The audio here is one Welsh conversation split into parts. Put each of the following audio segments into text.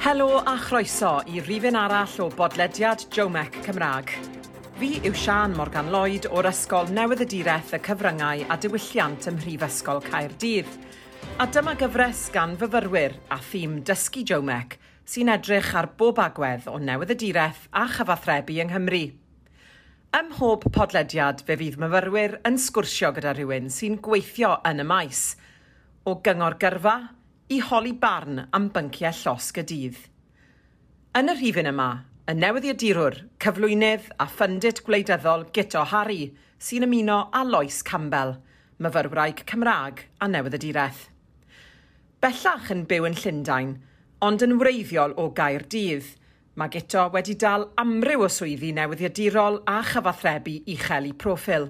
Helo a chroeso i rifin arall o bodlediad Jomec Cymraeg. Fi yw Sian Morgan Lloyd o'r Ysgol Newydd y Direth y Cyfryngau a Diwylliant ym Mhrifysgol Caerdydd. A dyma gyfres gan fyfyrwyr a thîm Dysgu Jomec sy'n edrych ar bob agwedd o newydd y direth a chyfathrebu yng Nghymru. Ym mhob podlediad fe fydd myfyrwyr yn sgwrsio gyda rhywun sy'n gweithio yn y maes, o gyngor gyrfa i holi barn am bynciau llosg y dydd. Yn y rhifin yma, y newyddiadurwr, cyflwynydd a ffyndit gwleidyddol Gito Harry sy'n ymuno â Lois Campbell, myfyrwraig Cymraeg a newyddiadureth. Bellach yn byw yn Llundain, ond yn wreiddiol o gair dydd, – Mae Gito wedi dal amryw o swyddi newyddiadurol a chyfathrebu uchel i proffil,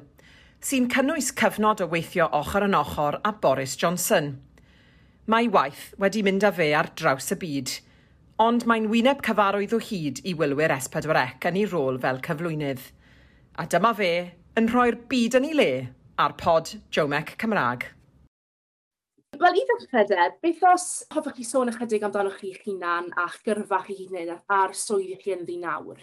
sy'n cynnwys cyfnod o weithio ochr yn ochr a Boris Johnson. Mae waith wedi mynd â fe ar draws y byd, ond mae'n wyneb cyfarwydd o hyd i wylwyr S4C yn ei rôl fel cyflwynydd. A dyma fe yn rhoi'r byd yn ei le ar pod Jomec Cymraeg. Wel, i ddechrau de, beth os hoffech chi sôn ychydig amdanoch chi'ch hunan a'ch gyrfa chi hunain a'r swydd chi ynddi nawr?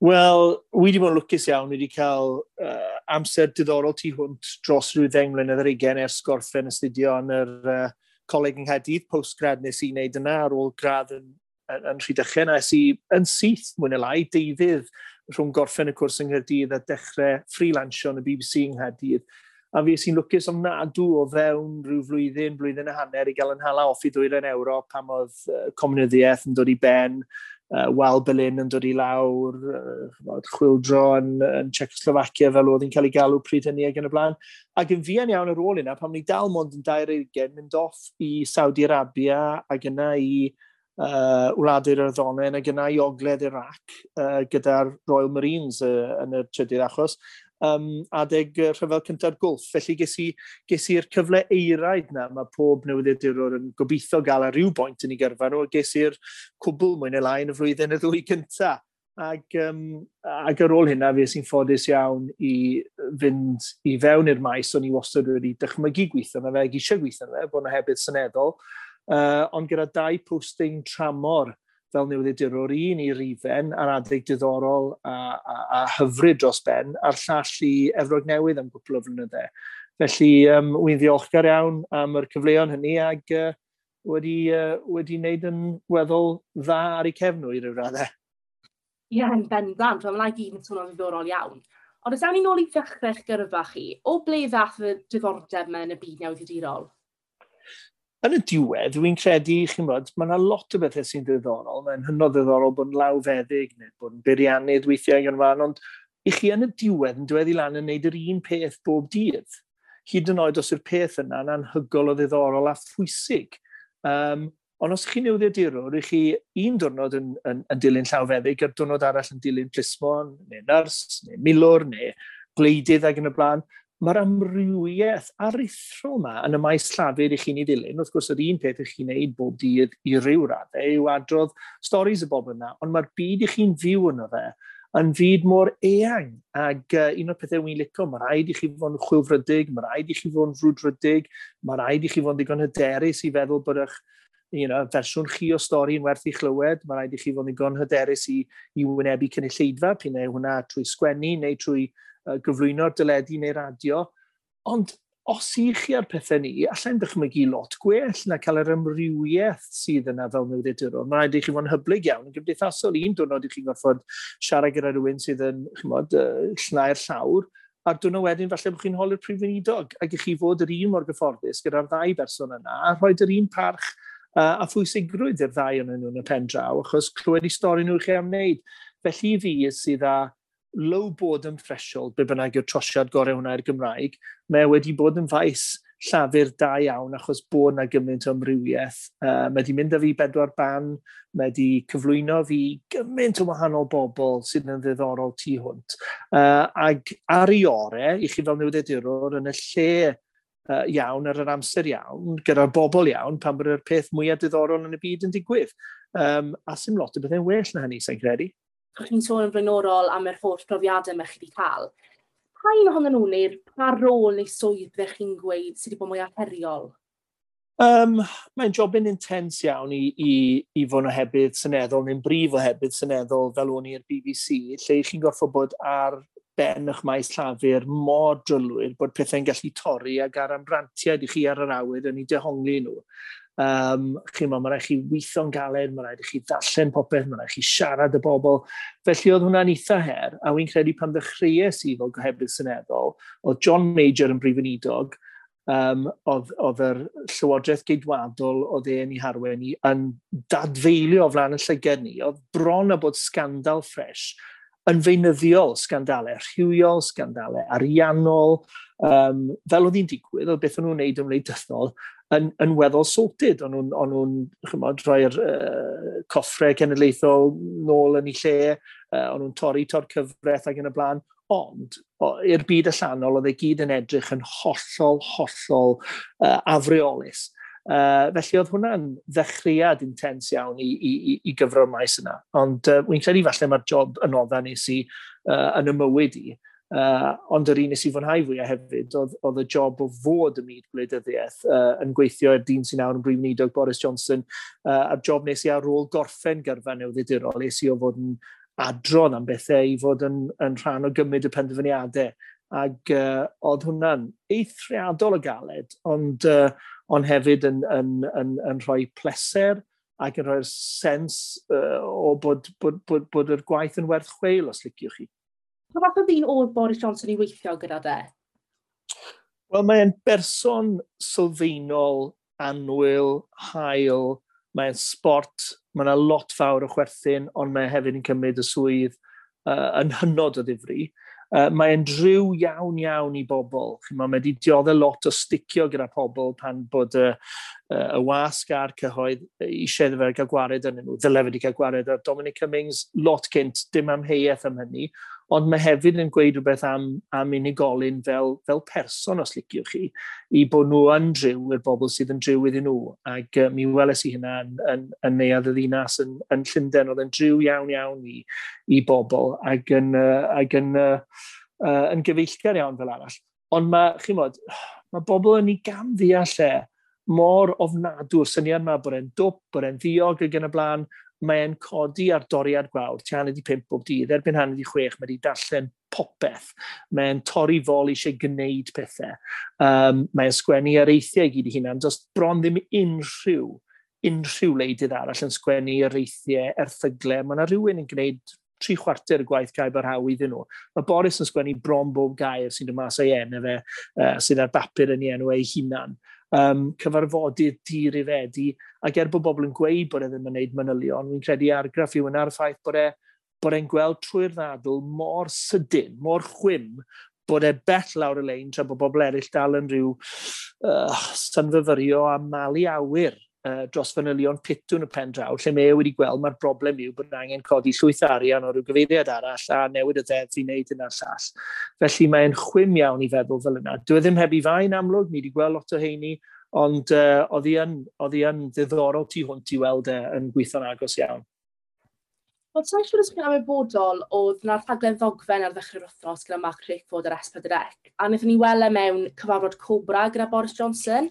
Wel, wi wedi bod yn lwcus iawn wedi cael uh, amser diddorol tu hwnt dros rhyw ddeng mlynedd yr ugen ers gorffen astudio yn yr uh, coleg yng Nghaerdydd, postgrad nes i wneud yna ar ôl gradd yn, yn, yn Rhydychen, a es i yn syth, mwyn y lai, deudydd rhwng gorffen y cwrs yng Nghaerdydd a dechrau freelansio yn y BBC yng Nghaerdydd. A fi sy'n lwcus ofnadw o fewn rhyw flwyddyn, blwyddyn y hanner i gael yn hala off i ddwyr yn Ewrop pam oedd uh, comunyddiaeth yn dod i ben uh, Wal Berlin yn dod i lawr, uh, chwildro yn, yn Czechoslovacia fel oedd hi'n cael ei galw pryd hynny ag yn y blaen. Ac yn fian iawn ar ôl yna, pam ni dal mond yn 2020, mynd off i Saudi Arabia ac yna i uh, wlady'r Arddonau ac yna i ogledd Iraq uh, gyda'r Royal Marines uh, yn y trydydd achos um, adeg rhyfel cyntaf gwlff. Felly ges i'r cyfle eiraid na, mae pob newyddiadurwr yn gobeithio gael ar ryw bwynt yn ei gyrfa nhw, ges i'r cwbl mwyn y lai yn y flwyddyn y ddwy cyntaf. Ac, um, ac ar ôl hynna, fe sy'n ffodus iawn i fynd i fewn i'r maes, o'n i wastad wedi dychmygu gweithio yna fe, ac eisiau gweithio yna fe, bod yna hefyd syneddol. Uh, ond gyda dau posting tramor fel newyddiadurwr un i rifen ar adeg diddorol a, a, a hyfryd dros ben a'r llall i Efrog Newydd am gwbl o flynyddau. Felly, um, wy'n ddiolchgar iawn am yr cyfleon hynny ac uh, wedi, uh, wedi wneud yn weddol dda ar ei cefnw i ryw raddau. Ie, yn bendant. Mae'n like gyd yn swnio'n ddiddorol iawn. Ond os awn ni nôl i ddechrau'ch gyrfa chi, o ble ddath y diddordeb yma yn y byd newyddiadurol? yn y diwedd, dwi'n credu, chi'n bod, mae yna lot o bethau sy'n ddiddorol. Mae'n hynod ddiddorol bod yn lawfeddig neu bod yn beiriannydd weithiau yn fan, ond i chi yn y diwedd yn dweddi lan yn wneud yr un peth bob dydd. Hyd yn oed os yw'r peth yna yn anhygol o ddiddorol a phwysig. Um, ond os chi'n newyddiadurwr, i chi un diwrnod yn, yn, yn dilyn llawfeddig a'r diwrnod arall yn dilyn plismon, neu nyrs, neu milwr, neu gleidydd ag yn y blaen, mae'r amrywiaeth aruthrol yma yn y maes llafur i chi'n ei ddilyn. Wrth gwrs, yr un peth ych chi'n neud bob dydd i ryw raddau yw adrodd storys y bobl yna, ond mae'r byd i chi'n fyw yno fe yn fyd mor eang. Ac uh, un o'r pethau wy'n licio, mae rhaid i chi fod yn chwilfrydig, mae rhaid i chi fod yn rwdrydig, mae rhaid i chi fod yn digon hyderus i feddwl bod eich you know, fersiwn chi o stori yn werth i chlywed, mae rhaid i chi fod yn digon hyderus i, i wynebu cynulleidfa, pyn ei hwnna trwy sgwennu neu trwy gyflwyno'r dyledu neu radio. Ond os i chi ar pethau ni, allai'n dychmygu lot gwell na cael yr ymrywiaeth sydd yna fel newyddiadurwr. Mae'n rhaid i chi fod yn hyblyg iawn yn gymdeithasol. Un diwrnod i chi gorfod siarad gyda rhywun sydd yn chymod, uh, llnau'r llawr, a'r dwrnod wedyn falle bod chi'n holi'r prif unidog, ac i chi fod yr un mor gyfforddus gyda'r ddau berson yna, a rhoi yr un parch uh, a phwysigrwydd i'r ddau yn nhw yn y pen draw, achos clywed i stori nhw i chi am wneud. Felly i fi sydd â low bod yn threshold, be bynnag yw'r trosiad gorau hwnna i'r Gymraeg, mae e wedi bod yn faes llafur da iawn achos bod yna gymaint o ymrywiaeth. Uh, mae wedi mynd â fi bedwar ban, mae wedi cyflwyno fi gymaint o wahanol bobl sydd yn ddiddorol tu hwnt. Uh, ac ar ei ore, i chi fel newyddiadurwr, yn y lle uh, iawn ar yr amser iawn, gyda'r bobl iawn, pan bod yr peth mwyaf diddorol yn y byd yn digwydd. Um, a sy'n lot o bethau'n well na hynny, sa'n credu o'ch chi'n sôn yn flaenorol am yr holl profiadau mae chi wedi cael, pa un ohonyn nhw neu'r pa rôl neu swydd fe chi'n gweud sydd wedi bod mwy arheriol? Um, Mae'n jobyn intens iawn i, i, i fod yn ohebydd syneddol, neu'n brif ohebydd syneddol fel o'n i'r BBC, lle chi'n gorfod bod ar ben eich maes llafur mor drylwyr bod pethau'n gallu torri ac ar amrantiad i chi ar yr awyr yn ei dehongli nhw. Um, chi'n mae rhaid chi weithio'n galed, mae rhaid i chi ddarllen popeth, mae rhaid chi siarad y bobl. Felly oedd hwnna'n eitha her, a wy'n credu pan ddechreuais i fel gohebydd syneddol, oedd John Major yn brif brifynidog, um, oedd, oedd yr Llywodraeth Geidwadol oedd e'n ei harwen i yn dadfeilio o flaen y llygad ni. Oedd bron a bod scandal ffres yn feunyddiol sgandalau rhywiol, sgandalau ariannol. Um, fel oedd hi'n digwydd, oedd beth o'n nhw'n wneud ymwneud dythol, yn, yn weddol sorted. O'n nhw'n, on nhw chymod, rhoi'r uh, coffre cenedlaethol nôl yn ei lle, uh, o'n nhw'n torri tor cyfraith ac yn y blaen, ond i'r byd allanol oedd ei gyd yn edrych yn hollol, hollol uh, afreolus. Uh, felly oedd hwnna'n ddechreuad intens iawn i, i, i gyfro'r maes yna. Ond uh, wy'n credu falle mae'r job yn odda nes i uh, yn y mywyd i Uh, ond yr un nes i fwynhau fwyaf hefyd oedd, oedd y job o fod y myd gwleidyddiaeth uh, yn gweithio i'r dyn sy'n nawr yn brif nidog Boris Johnson uh, a'r job nes i ar ôl gorffen gyrfa newyddiadurol nes i o fod yn adron am bethau i fod yn, yn rhan o gymryd y penderfyniadau ac uh, oedd hwnna'n eithriadol o galed ond, uh, ond hefyd yn, yn, yn, yn rhoi pleser ac yn rhoi'r sens uh, o bod, bod, bod, bod yr gwaith yn werth chweil os liciwch chi. Pa fath o ddyn oedd Boris Johnson i weithio gyda de? Wel, mae'n berson sylfaenol, anwyl, hael, mae'n sport, mae yna lot fawr o chwerthin, ond mae hefyd yn cymryd y swydd uh, yn hynod o ddifri. Uh, mae'n driw iawn iawn i bobl. Mae wedi dioddau lot o sticio gyda pobl pan bod y, y wasg a'r cyhoedd eisiau iddo fe gael gwared yn nhw. Ddyle wedi cael gwared ar Dominic Cummings lot cynt, dim amheuaeth am hynny, ond mae hefyd yn gweud rhywbeth am, am unigolyn fel, fel person, os liciwch chi, i bod nhw yn driw i'r bobl sydd yn driw iddyn nhw. Ac uh, mi weles i hynna yn, yn, yn neuad y ddinas yn, yn Llundain, oedd yn driw iawn iawn i, i bobl ac yn, uh, ac yn, uh, uh, yn gyfeillgar iawn fel arall. Ond mae, chi mod, mae bobl yn ei gam ddeall e mor ofnadw'r syniad yma bod e'n dwp, bod e'n ddiog ag yn y blaen, mae'n codi ar doriad gwawr, ti hanner di pimp bob dydd, erbyn hanner di chwech, mae wedi darllen popeth. Mae'n torri fol eisiau gwneud pethau. Um, mae'n sgwennu ar eithiau gyd i hunan, does bron ddim unrhyw unrhyw leidydd arall yn sgwennu ar eithiau erthygle. Mae yna rhywun yn gwneud tri chwarter y gwaith cael barhaw iddyn nhw. Mae Boris yn sgwennu bron bob gair sy'n dymas o'i enw fe, uh, sydd ar bapur yn ei enw ei hunan um, cyfarfodydd dir i fedi, ac er bod bobl yn gweud bod e ddim yn gwneud manylion, wy'n credu argraff yw yna'r ffaith bod e bod e'n gweld trwy'r ddadl mor sydyn, mor chwim, bod e bell lawr y lein tra bod bobl eraill dal yn rhyw uh, synfyfyrio a malu awyr uh, dros fanylion pitwn y pen draw, lle mae e wedi gweld mae'r broblem yw bod angen codi llwyth arian o ryw gyfeiriad arall a newid y ddeddf i wneud yna'r llall. Felly mae'n chwym iawn i feddwl fel yna. Dwi e ddim heb i fain amlwg, ni wedi gweld lot o heini, ond uh, oedd hi yn ddiddorol tu hwnt i weld e yn gweithio'n agos iawn. Wel, ta'n siŵr ysgrifennu am y bodol, oedd yna rhaglen ddogfen ar ddechrau'r wythnos gyda Mark Rickford ar S4C, a wnaethon ni weld e mewn cyfarfod Cobra gyda Boris Johnson,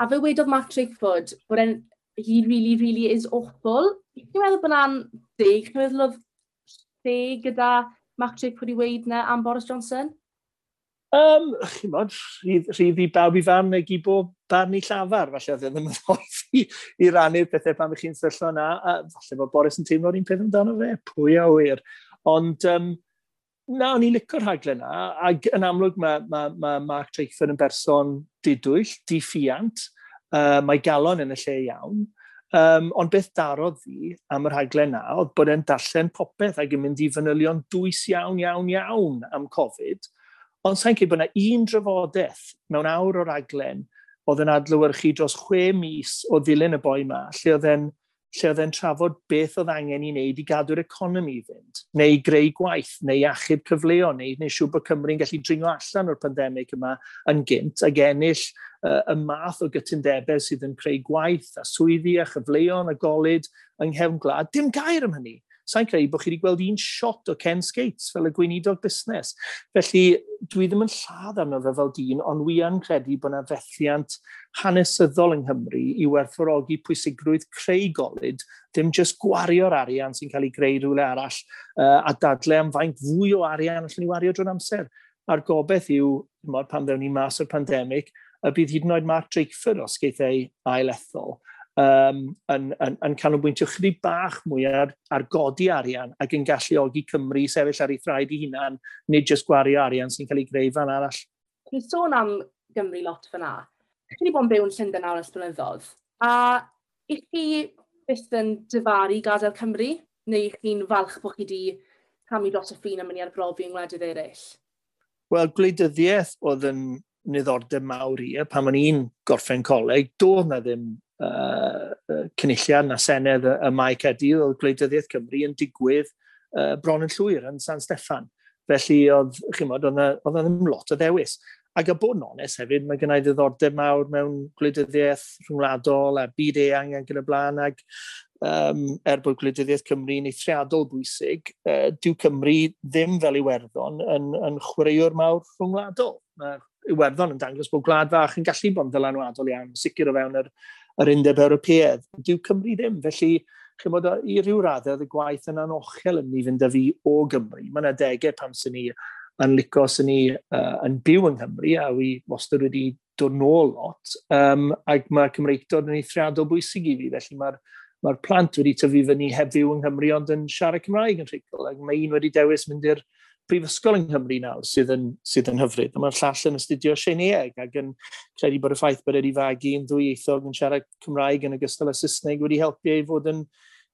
A fe wedodd Mark Drakeford bod e'n, he really, really is awful. Dwi'n meddwl bod na'n deg, dwi'n meddwl oedd deg gyda Mark Drakeford i weid na am Boris Johnson? Um, chi'n bod, rhydd, i bawb i fan neu gibo barn i llafar, falle oedd e ddim yn rhoi i rannu'r pethau pan ych chi'n syllo yna, a falle bod Boris yn teimlo'r un peth amdano fe, pwy a wir. Ond um, na, o'n i'n licio'r rhaglen yna, ac yn amlwg mae ma, ma Mark Treithford yn berson didwyll, diffiant, uh, mae galon yn y lle iawn, um, ond beth darodd fi am yr rhaglen yna oedd bod e'n darllen popeth ac yn mynd i fanylion dwys iawn, iawn, iawn am Covid, ond sa'n cael bod yna un drafodaeth mewn awr o'r rhaglen oedd yn adlywyrchu dros chwe mis o ddilyn y boi yma, lle oedd e'n lle oedd e'n trafod beth oedd angen i wneud i gadw'r economi i fynd, neu greu gwaith, neu achub cyfleon, neu neu siŵr bod Cymru'n gallu dringo allan o'r pandemig yma yn gynt ac ennill uh, y math o gytundebau sydd yn creu gwaith a swyddi a chyfleon a golyd yng nghefn gwlad. Dim gair am hynny sa'n credu bod chi wedi gweld un shot o Ken Skates fel y gweinidog busnes. Felly, dwi ddim yn lladd arno fe fel dyn, ond wi yn credu bod yna fethiant hanesyddol yng Nghymru i werthfawrogi pwysigrwydd creu golyd, dim jyst gwario'r arian sy'n cael ei greu rhywle arall uh, a dadle am faint fwy o arian allan ni wario drwy'n amser. A'r gobeith yw, pan ddewn ni mas o'r pandemig, y bydd hyd yn oed Mark Drakeford os geith ei ailethol um, yn, yn, yn canolbwyntio chydig bach mwy ar, ar godi arian ac yn galluogi Cymru sefyll ar ei thraed i hunan, nid jyst gwario arian sy'n cael ei greu fan arall. Ni'n sôn am Gymru lot fyna. Chi ni bod yn byw yn Llundain nawr ys blynyddoedd, a i chi byth yn dyfaru gadael Cymru, neu chi'n falch bod chi wedi camu dros y ffin am mynd i arbrofi yng ngwledydd eraill? Wel, gwleidyddiaeth oedd yn niddordeb mawr i, pan o'n i'n gorffen coleg, doedd na ddim uh, cynulliad na senedd y, y Mae Cadyr o'r Gwleidyddiaeth Cymru yn digwydd uh, bron yn llwyr yn San Steffan. Felly, oedd, chymod, oedd yna ddim lot o ddewis. Ac a bod yn onest hefyd, mae gennau ddiddordeb mawr mewn gwleidyddiaeth rhwngwladol a byd eang ac yn y blaen. Ac um, er bod gwleidyddiaeth Cymru yn eithriadol bwysig, uh, dyw Cymru ddim fel Iwerddon yn, yn chwaraewr mawr rhwngwladol. Mae Iwerddon yn dangos bod gwlad fach yn gallu bod yn ddylanwadol iawn, sicr o fewn yr, yr undeb Ewropeaidd. Dyw Cymru ddim, felly chymod, i ryw raddau y gwaith yn anochel yn ni fynd â fi o Gymru. Mae yna degau pam sy'n ni yn licio sy'n ni uh, yn byw yng Nghymru a wi wastad wedi dod nôl lot. Um, ac mae Cymreictod yn eithriadol bwysig i fi, felly mae'r mae plant wedi tyfu fyny heddiw yng Nghymru ond yn siarad Cymraeg yn rhugl, ac mae un wedi dewis mynd i'r prifysgol yng Nghymru nawr sydd yn, sydd yn hyfryd. Mae'r llall yn astudio Sienieg ac yn credu bod y ffaith bod wedi fagu yn ddwy eithog yn siarad Cymraeg yn ogystal â Saesneg wedi helpu ei fod yn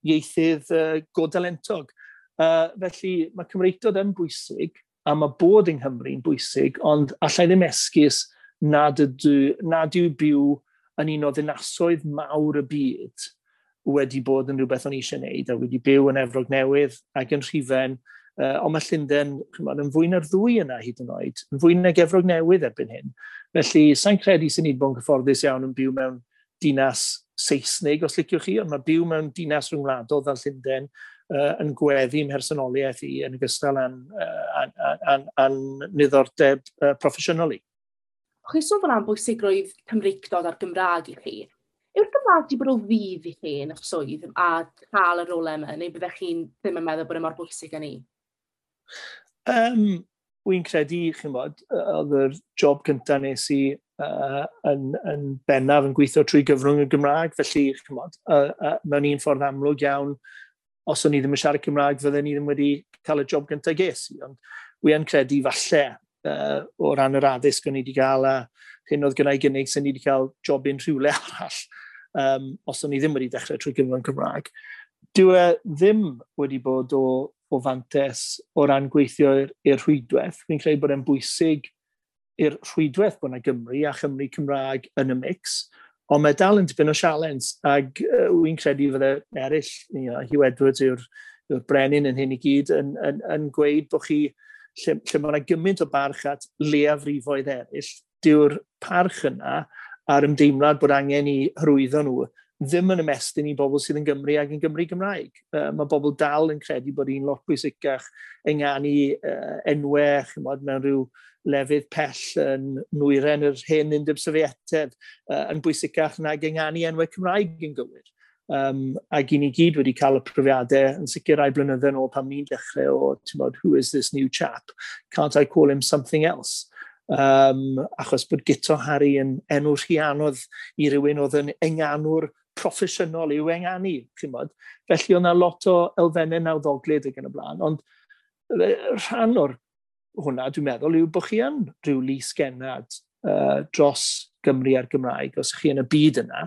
ieithydd uh, godalentog. Uh, felly mae Cymreitod yn bwysig a mae bod yng Nghymru'n bwysig, ond allai ddim esgus nad, ydw, nad yw byw yn un o ddinasoedd mawr y byd wedi bod yn rhywbeth o'n eisiau wneud a wedi byw yn Efrog Newydd ac yn Rhifen Uh, ond mae Llundain chymod, yn fwy na'r ddwy yna hyd yn oed, yn fwy na gefrog newydd erbyn hyn. Felly, sa'n credu sy'n ni'n bod yn gyfforddus iawn yn byw mewn dinas Saesnig, os liciwch chi, ond mae byw mewn dinas rhwngwladol fel Llundain uh, yn gweddu ym mhersonoliaeth i yn ogystal â'n uh, niddordeb uh, proffesiynol i. Chi sôn fan am bwysigrwydd Cymreicdod a'r Gymraeg i chi. Yw'r Gymraeg wedi bod o fydd i chi yn eich swydd a cael y rolau yma, neu byddech chi'n ddim yn meddwl bod e mor bwysig yn ei? Um, Wy'n credu, chi'n bod, oedd yr job cyntaf nes i uh, yn, yn bennaf yn gweithio trwy gyfrwng y Gymraeg, felly, chi'n bod, uh, uh, mewn un ffordd amlwg iawn, os o'n i ddim yn siarad Cymraeg, fydden ni ddim wedi cael y job gyntaf ges i. Ond wy'n credu falle uh, o ran yr addysg o'n i wedi cael a hyn oedd gynnau gynnig sy'n i wedi cael job un rhywle arall um, os o'n i ddim wedi dechrau trwy gyfrwng Cymraeg. Dyw e ddim wedi bod o o fantes o ran gweithio i'r rhwydwaith. Fi'n credu bod e'n bwysig i'r rhwydwaith bod yna Gymru a Chymru Cymraeg yn y mix, ond mae dal yn dibyn o sialens, ac uh, wy'n credu fydde eraill, you know, Hugh Edwards yw'r yw brenin yn hyn i gyd yn, yn, yn gweud bod chi lle, lle mae yna gymaint o barch at leafrifoedd eraill, dyw'r parch yna a'r ymdeimlad bod angen i hyrwyddo nhw ddim yn ymestyn i bobl sydd yn Gymru ac yn Gymru Gymraeg. Uh, mae bobl dal yn credu bod hi'n lot bwysicach enganu uh, enwau, chymod, mewn rhyw lefydd pell yn nwyren yr hen undeb Sofietedd, uh, yn bwysicach nag enganu enwau Cymraeg yn gywir. Um, ac i ni gyd wedi cael y profiadau yn sicr rai blynyddoedd yn ôl pan ni'n dechrau o, ti'n bod, who is this new chap? Can't I call him something else? Um, achos bod Gito Harry yn enw rhianodd i rywun oedd yn enganwr proffesiynol i'w enganu, chi'n bod. Felly oedd yna lot o elfennau nawddoglyd ag yn y blaen, ond rhan o'r hwnna, dwi'n meddwl, yw bod chi yn rhyw lus genad uh, dros Gymru a'r Gymraeg, os ych chi yn y byd yna,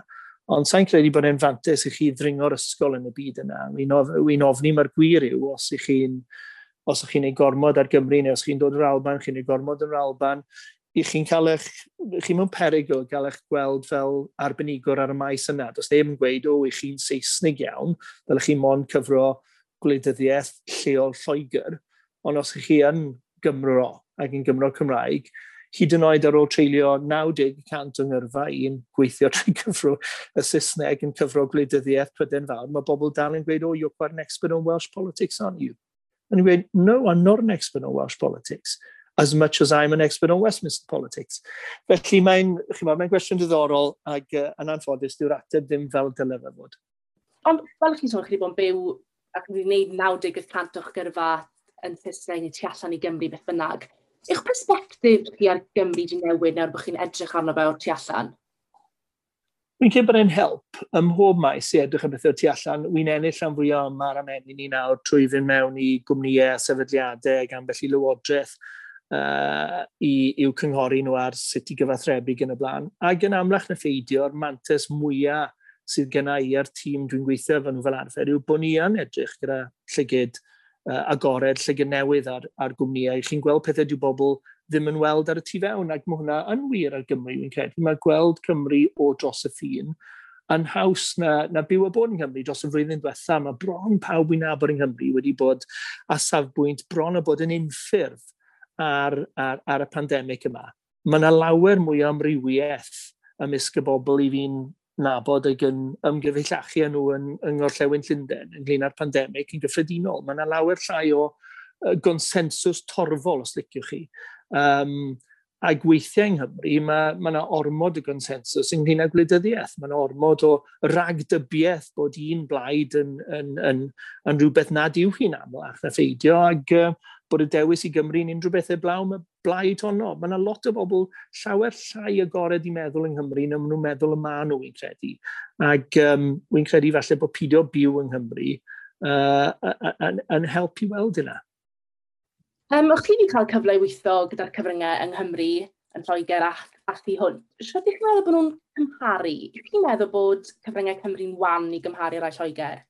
ond sa'n credu bod e'n fantes i chi ddringo'r ysgol yn y byd yna. Wy'n of, ofni mae'r gwir yw os ych chi'n os ych chi'n ei gormod ar Gymru neu os chi'n dod yr Alban, chi'n ei gormod yn yr Alban, i chi'n cael eich, chi mewn perygl gael eich gweld fel arbenigwr ar y maes yna. Does ddim yn gweud, o, i chi'n Saesnig iawn, dylech chi mon cyfro gwleidyddiaeth lleol Lloegr, ond os chi yn Gymro ac yn Gymro Cymraeg, hyd yn oed ar ôl treulio 90% yng Nghyrfa i'n gweithio trwy cyfro y Saesneg yn cyfro gwleidyddiaeth Prydain Fawr, mae bobl dal yn gweud, o, oh, you're quite an expert on Welsh politics, aren't you? And he went, no, I'm not an expert on Welsh politics as much as I'm an expert on Westminster politics. Felly mae'n mae gwestiwn diddorol ac uh, yn anffodus diw'r ateb ddim fel dylai fe fod. Ond fel chi'n sôn, chi wedi bod yn byw ac wedi gwneud 90% o'ch gyrfa yn Saesneg neu tu allan i Gymru beth bynnag. Eich perspektif chi ar Gymru di newid nawr bod chi'n edrych arno fe o'r tu allan? Wy'n credu bod e'n help ym mhob maes i edrych am bethau tu allan. Wy'n ennill am fwyaf yma'r amennu ni nawr trwy fynd mewn i gwmnïau, a sefydliadau, gan bell i lywodraeth uh, i, i'w cynghori nhw ar sut i gyfathrebu yn y blaen. Ac yn amlach na ffeidio'r mantes mwyaf sydd gen i ar tîm dwi'n gweithio efo nhw fel arfer yw bod ni yn edrych gyda llygyd uh, agored, llygyd newydd ar, ar gwmnïau. Chi'n gweld pethau dyw bobl ddim yn weld ar y tu fewn, ac mae hwnna yn wir ar Gymru, fi'n credu. Mae gweld Cymru o dros y ffin yn haws na, na byw a bod yng Nghymru dros y flwyddyn diwetha. Mae bron pawb wy'n nabod yng Nghymru wedi bod a safbwynt bron a bod yn unffurf ar, ar, ar y pandemig yma, mae yna lawer mwy o amrywiaeth ymysg y bobl i fi'n nabod ag yn ymgyfellachu nhw yn, yng Ngorllewin Llundain ynglyn â'r pandemig yn gyffredinol. Mae yna lawer llai o gonsensws torfol, os liciwch chi. Um, a gweithiau yng Nghymru, mae yna ormod y gonsensus ynglyn â gwleidyddiaeth. Mae yna ormod o ragdybiaeth bod un blaid yn, yn, yn, yn rhywbeth nad yw hi'n amlach na pheidio, ac uh, bod y dewis i Gymru yn unrhyw bethau e blaw, mae blaid honno. Mae yna lot o bobl llawer llai agored i meddwl yng Nghymru na maen nhw'n meddwl y maen nhw, wi'n credu. Ac um, wi'n credu falle bod pidio byw yng Nghymru uh, yn helpu weld yna. Um, o'ch chi wedi cael cyfle i weithio gyda'r cyfryngau yng Nghymru yn Lloegr a, a thu hwn. Sio ydych chi'n meddwl bod nhw'n cymharu? Ydych chi'n meddwl bod cyfryngau Cymru'n wan i gymharu rai Lloegr?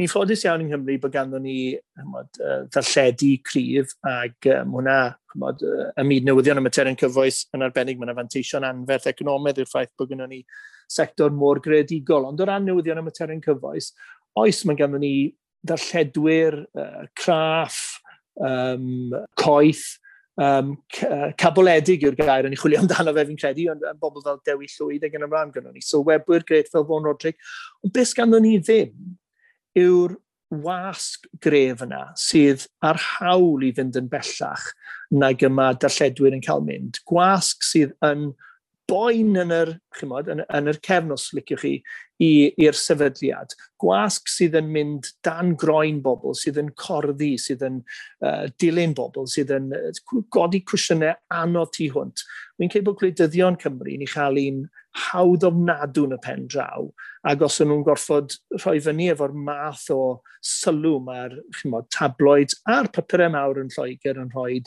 Ni'n ffodus iawn yng Nghymru bod ganddo ni hymod, ddarlledu cryf ac um, hwnna hymod, ym myd newyddion y materion cyfoes yn arbennig mae'n afanteisia'n anferth economaidd i'r ffaith bod gynnon ni sector mor greadigol. Ond o ran newyddion y materion cyfoes, oes mae ganddo ni ddarlledwyr, uh, craff, um, coeth, um, caboledig yw'r gair yn ei chwilio amdano fe fi'n credu, ond yn bobl fel Dewi Llwyd ag yn ymlaen gyda ni. So webwyr gret fel Fon Rodrig. Ond beth ganddo ni ddim yw'r wasg gref yna sydd ar hawl i fynd yn bellach nag yma darlledwyr yn cael mynd. Gwasg sydd yn boen yn yr, chymod, yn, yn yr cefn os liciwch chi i'r sefydliad. Gwasg sydd yn mynd dan groen bobl, sydd yn corddi, sydd yn uh, dilyn bobl, sydd yn uh, godi cwsiynau anodd tu hwnt. Wy'n credu bod gwleidyddion Cymru ni chael un hawdd ofnadw yn y pen draw, ac os nhw'n gorfod rhoi fyny efo'r math o sylw mae'r tabloid a'r papurau mawr yn Lloegr yn rhoi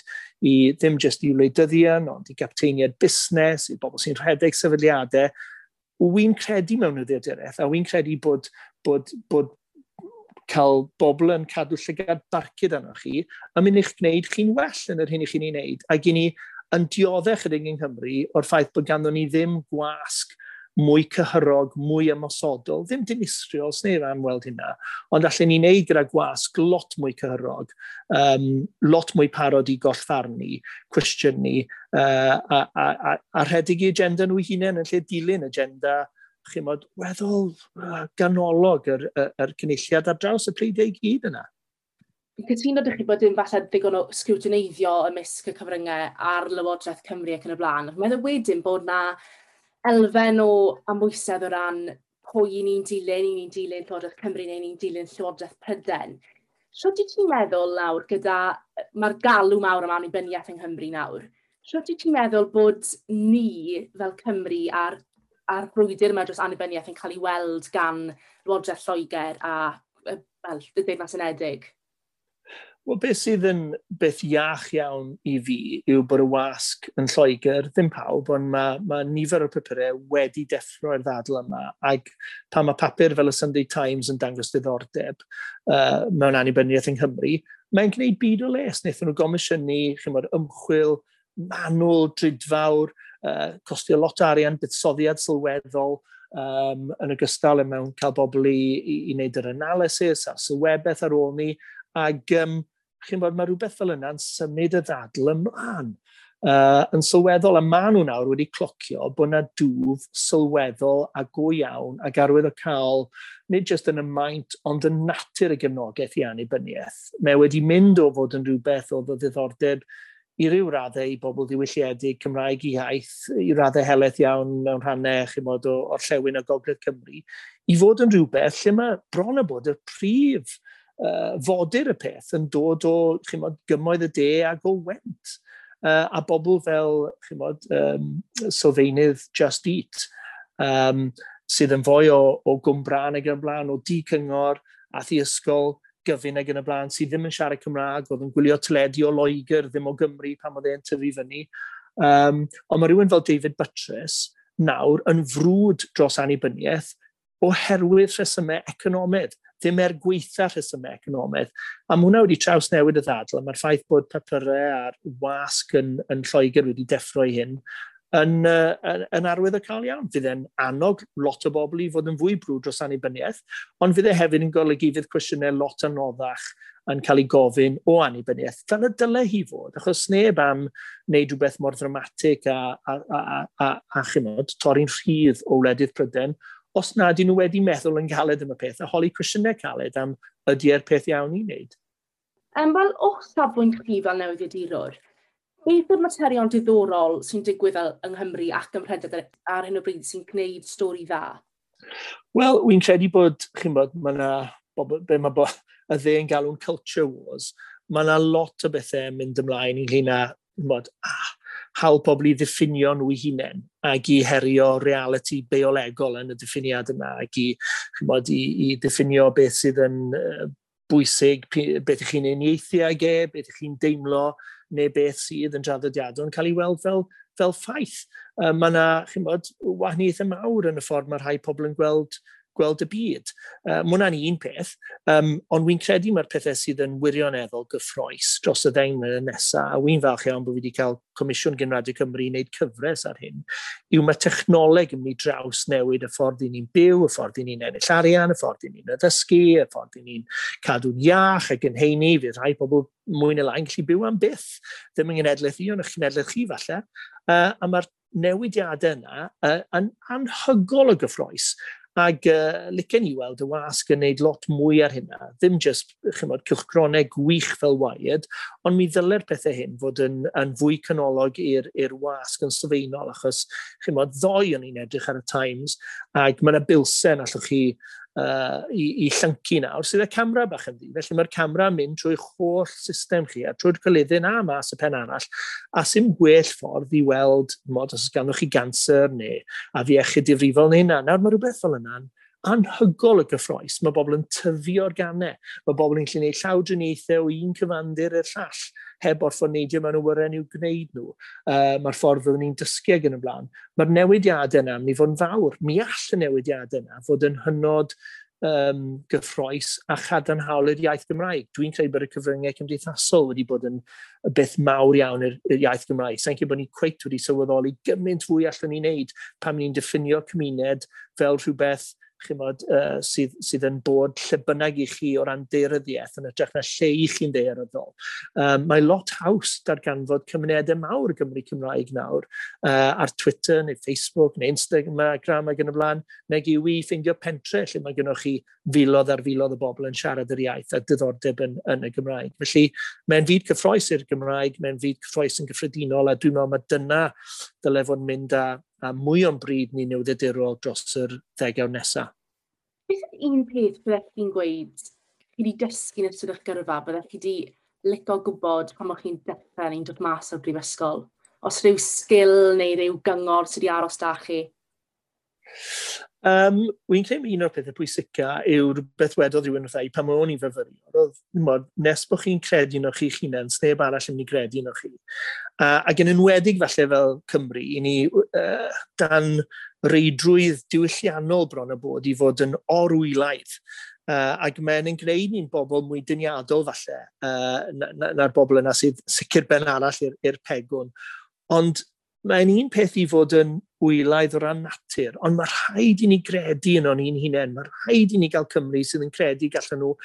i ddim jyst i wleidyddion, ond i gapteiniad busnes, i bobl sy'n rhedeg sefydliadau, wy'n credu mewn y ddiaderaeth, a wy'n credu bod, bod, bod cael bobl yn cadw llygad barcud arnoch chi, yn mynd i'ch gwneud chi'n well yn yr hyn i chi'n ei wneud, ac i ni yn dioddau chydig yng Nghymru o'r ffaith bod ganddo ni ddim gwasg mwy cyhyrog, mwy ymosodol, ddim dinistriol, sneb am weld hynna, ond allan ni wneud gyda gwasg lot mwy cyhyrog, um, lot mwy parod i gollfarnu, cwestiynu, uh, a, a, a, a rhedeg i agenda nhw hunain yn lle dilyn agenda chymod, weddol uh, ganolog yr, yr, yr cynulliad ar draws y pleidiau i gyd yna cytuno ydych chi bod dim falle ddigon o sgwtineiddio ymysg y cyfryngau a'r Lywodraeth Cymru ac yn y blaen. Mae'n meddwl wedyn bod na elfen o amwysedd o ran pwy ni'n dilyn, ni'n dilyn Llywodraeth Cymru neu ni'n dilyn Llywodraeth Pryden. Sio ti ti'n meddwl nawr gyda, mae'r galw mawr am annibyniaeth yng Nghymru nawr, sio ti ti'n meddwl bod ni fel Cymru a'r a'r brwydr yma dros annibyniaeth yn cael ei weld gan Llywodraeth Lloegr a fel, y Deyrnas Unedig? Wel, beth sydd yn beth iach iawn i fi yw bod y wasg yn Lloegr, ddim pawb, ond mae, mae nifer o papurau wedi deffro i'r ddadl yma. Ac pan mae papur fel y Sunday Times yn dangos diddordeb uh, mewn annibyniaeth yng Nghymru, mae'n gwneud byd o les. Wnaethon nhw gomisiynu chymod, ymchwil, manwl, drydfawr, uh, costio lot o arian, buddsoddiad sylweddol, um, yn ogystal mewn cael bobl i, i, i wneud yr analysis a sylwebeth ar ôl ni. Ac um, chi'n bod, mae rhywbeth fel yna'n symud y ddadl ymlaen uh, yn sylweddol, a maen nhw nawr wedi clocio bod yna dŵf sylweddol a go iawn ac arwydd o cael, nid jyst yn y maint, ond yn natur y gefnogaeth i annibyniaeth. Mae wedi mynd o fod yn rhywbeth o ddiddordeb i ryw raddau i bobl ddiwylliedig Cymraeg i iaith, i raddau heleth iawn mewn rhannau chi mod o'r llewn a gogledd Cymru, i fod yn rhywbeth lle mae bron a bod y prif uh, fodur y peth yn dod o chymod, gymoedd y de ac o went. Uh, a bobl fel chymod, um, sylfaenydd Just Eat, um, sydd yn fwy o, o gwmbran ag yn y blaen, o di cyngor, a thi ysgol, gyfyn ag yn y blaen, sydd ddim yn siarad Cymraeg, oedd yn gwylio teledu o Loegr, ddim o Gymru pan oedd e'n tyfu fyny. Um, ond mae rhywun fel David Buttress nawr yn frwd dros annibyniaeth oherwydd rhesymau economaidd dim er gweitha rhesymau economaidd. A mae hwnna wedi traws newid y ddadl, mae'r ffaith bod papurau a'r wasg yn, yn Lloegr wedi deffro i hyn, yn, uh, yn, yn arwydd o cael iawn. Fydd e'n annog lot o bobl i fod yn fwy brwd dros annibyniaeth, ond fydd e hefyd yn golygu fydd cwestiynau lot anoddach yn cael ei gofyn o annibyniaeth, fel y dyle hi fod, achos neb am wneud rhywbeth mor ddramatig a, a, a, a, a, a chymod, torri'n rhydd o wledydd Pryden, os na, dyn nhw wedi meddwl yn caled am y peth, a holi cwestiynau caled am ydy'r e'r peth iawn i wneud. Um, Wel, o safbwynt chi fel newyddiadurwr, beth yw'r materion diddorol sy'n digwydd yng Nghymru ac yn Mhredyr ar hyn o bryd sy'n gwneud stori dda? Wel, wy'n credu bod, chi'n bod, mae yna be mae bo, y dde yn galw'n culture wars, mae yna lot o bethau mynd ymlaen ynglyn â, bod, ah, hawl pobl i ddiffinio nhw i hunain ac i herio reality beolegol yn y diffiniad yna ac i, chymod, i, i diffinio beth sydd yn uh, bwysig, beth ych chi'n unieithu ag e, beth ych chi'n deimlo, neu beth sydd yn draddodiadol yn cael ei weld fel, fel ffaith. Um, mae yna, chi'n bod, wahaniaeth wahaniaethau mawr yn y ffordd mae rhai pobl yn gweld gweld y byd. Uh, mae hwnna'n un peth, um, ond wy'n credu mae'r pethau sydd yn wirioneddol gyffroes dros y ddeng mlynedd nesaf, a wy'n falch iawn bod wedi cael Comisiwn Gynradio Cymru i wneud cyfres ar hyn, yw mae technoleg yn mynd draws newid y ffordd i ni'n byw, y ffordd i ni'n ennill arian, y ffordd i ni'n addysgu, y ffordd i ni'n cadw'n iach ac yn heini, fydd rhai pobl mwy neu lai'n gallu byw am byth, ddim yn genedlaeth i, ond eich genedlaeth chi falle, uh, a mae'r newidiadau yna uh, yn anhygol o gyffroes. Ac uh, licen i weld y wasg yn gwneud lot mwy ar hynna, ddim jyst chymod, cylchgronau gwych fel waed, ond mi ddylai'r pethau hyn fod yn, yn fwy canolog i'r wasg yn sylfaenol, achos chymod, ddoi o'n i'n edrych ar y Times, ac mae yna bilsen allwch chi uh, i, i llyncu nawr, sydd y camera bach yn ddi. Felly mae'r camera yn mynd trwy'ch holl system chi, a trwy'r colyddyn a mas y pen arall, a sy'n gwell ffordd i weld, mod, os gandwch chi ganser neu a fi iechyd difrifol neu hynna. Nawr mae rhywbeth fel yna'n anhygol y gyffroes. Mae bobl yn tyfio'r ganau. Mae bobl yn gallu gwneud llawdriniaethau o un cyfandir i'r llall heb orffonidio mewn awyren i'w gwneud nhw. Uh, Mae'r ffordd fyddwn ni'n dysgu ag yn y blaen. Mae'r newidiadau yna yn mynd i fod yn fawr. Mi all y newidiadau yna fod yn hynod um, gyffroes a chadarnhaol i'r iaith Gymraeg. Dwi'n credu bod y cyfryngau cymdeithasol wedi bod yn beth mawr iawn i'r iaith Gymraeg. Sa'n credu bod ni cweit wedi sylweddoli gymaint fwy allan ni'n neud pan ni'n diffinio cymuned fel rhywbeth chymod, uh, sydd, sydd yn bod lle bynnag i chi o ran deiryddiaeth yn ytrach na lle i chi'n deiryddol. Um, mae lot haws darganfod cymunedau mawr Gymru Cymraeg nawr uh, ar Twitter neu Facebook neu Instagram ac yn y blaen, nag yw i ffeindio pentre lle mae gennych chi filodd ar filodd o bobl yn siarad yr iaith a diddordeb yn, yn y Gymraeg. Felly mae'n fyd cyffroes i'r Gymraeg, mae'n fyd cyffroes yn gyffredinol a dwi'n meddwl mae dyna dylai fod mynd â a mwy o'n bryd ni newyddiadurol dros yr ddegaw nesaf. Beth yn un peth byddech chi'n gweud chi wedi dysgu yn ystod eich gyrfa, byddech chi wedi lico gwybod pan o'ch chi'n dechrau neu'n dod mas o'r brifysgol? Os rhyw sgil neu rhyw gyngor sydd wedi aros da chi? Um, Wy'n credu un o'r pethau pwysica yw'r beth wedodd rhywun wrthai pan o'n i'n fyfyrio. Oedd, nes bod chi'n credu yn o'ch chi'ch hunain, sneb arall yn mynd i credu yn o'ch chi. Uh, ac yn enwedig falle fel Cymru, i ni uh, dan reidrwydd diwylliannol bron y bod i fod yn orwylaidd. Uh, ac mae'n yn gwneud ni'n bobl mwy dyniadol falle uh, na'r na, na bobl yna sydd sicr ben arall i'r pegwn. Ond mae'n un peth i fod yn wylaidd o ran natur, ond mae rhaid i ni gredu yn o'n i'n hunain, mae rhaid i ni gael Cymru sydd yn credu gallen nhw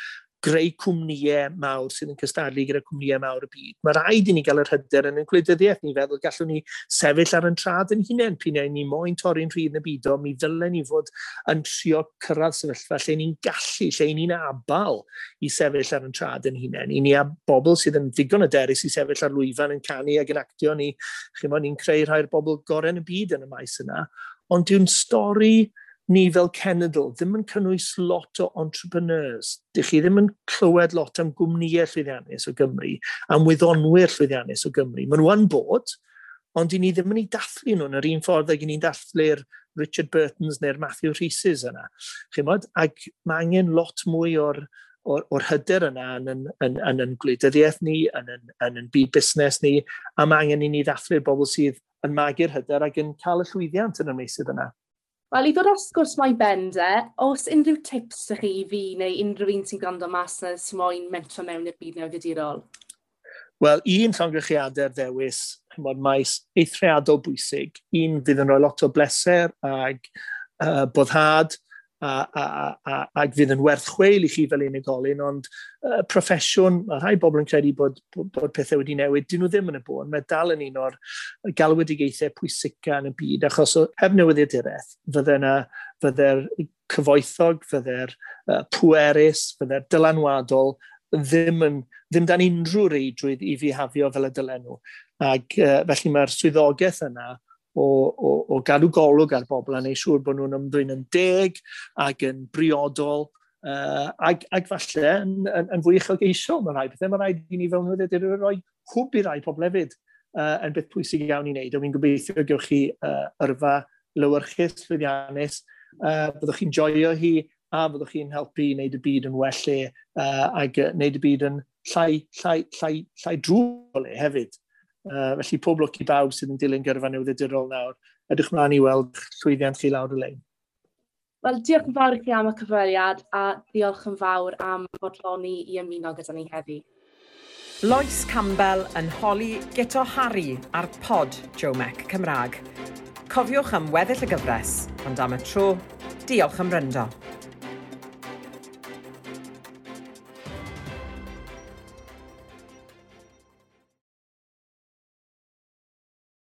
greu cwmnïau mawr sydd yn cystadlu gyda cwmnïau mawr y byd. Mae rhaid i ni gael yr hyder yn y gwleidyddiaeth ni feddwl gallwn ni sefyll ar yn trad yn hunain pyn ei ni moyn torri'n rhydd yn y byd o, mi ddylen ni fod yn trio cyrraedd sefyllfa lle ni'n gallu, lle ni'n abal i sefyll ar yn trad yn hunain. I ni a bobl sydd yn ddigon y derys i sefyll ar lwyfan yn canu ac yn actio ni, chi'n ni'n creu rhai'r bobl gorau yn y byd yn y maes yna, ond dwi'n stori ni fel cenedl ddim yn cynnwys lot o entrepreneurs. Dych chi ddim yn clywed lot am gwmnïau llwyddiannus o Gymru, am wyddonwyr llwyddiannus o Gymru. Mae'n wan bod, ond i ni ddim yn ei dathlu nhw'n yr un ffordd ag i ni'n dathlu'r Richard Burtons neu'r Matthew Rhysys yna. Chymod? Ac mae angen lot mwy o'r o'r, or hyder yna yn yn, yn, yn, yn gwleidyddiaeth ni, yn yn, yn, yn byd busnes ni, a mae angen i ni ddathlu'r bobl sydd yn magu'r hyder ac yn cael y llwyddiant yn y meysydd yna. Wel, i ddod â'r sgwrs mae bende, os unrhyw tips ydych chi i fi neu unrhyw un sy'n gwrando mas na sy'n moyn mentro mewn i'r byd newyddiadurol? Wel, un llongychiadau'r ddewis, chymod, maes eithriadol bwysig. Un fydd yn rhoi lot o bleser ag uh, boddhad, a, a, a, ac fydd yn werth chweil i chi fel unigolyn, ond uh, proffesiwn, mae rhai bobl yn credu bod, bod, bod pethau wedi newid, dyn nhw ddim yn y bôn, mae dal yn un o'r galwedigaethau pwysica yn y byd, achos o heb newyddiadureth, fydde yna fydde'r cyfoethog, fydde'r uh, pwerus, fydde'r dylanwadol, ddim, yn, ddim dan unrhyw reidrwydd i fi hafio fel y dylen nhw. Ac uh, felly mae'r swyddogaeth yna o, o, o gadw golwg ar bobl a neud siŵr bod nhw'n ymddwyn yn deg ac yn briodol uh, ac, ac falle yn, yn, yn fwy uchelgeisol mae'n rhai pethau. mae rhaid i ni fel nwyddau wedi rhoi hwb i rai pobl hefyd uh, yn beth pwysig iawn i wneud. A fi'n gobeithio gewch chi uh, yrfa lywyrchus llwyddiannus. Uh, byddwch chi'n joio hi a byddwch chi'n helpu i wneud y byd yn well le uh, ac wneud y byd yn llai, llai, llai, llai drwy le hefyd. Uh, felly pob lwc i bawb sydd yn dilyn gyrfa newyddiadurol nawr. Ydych mlaen i weld llwyddiant chi lawr y lein. Wel, diolch yn fawr i chi am y cyfweliad a diolch yn fawr am bodloni i ymuno gyda ni heddi. Lois Campbell yn holi Gito Harry ar pod Jomec Cymraeg. Cofiwch am weddill y gyfres, ond am y tro, diolch am ryndo.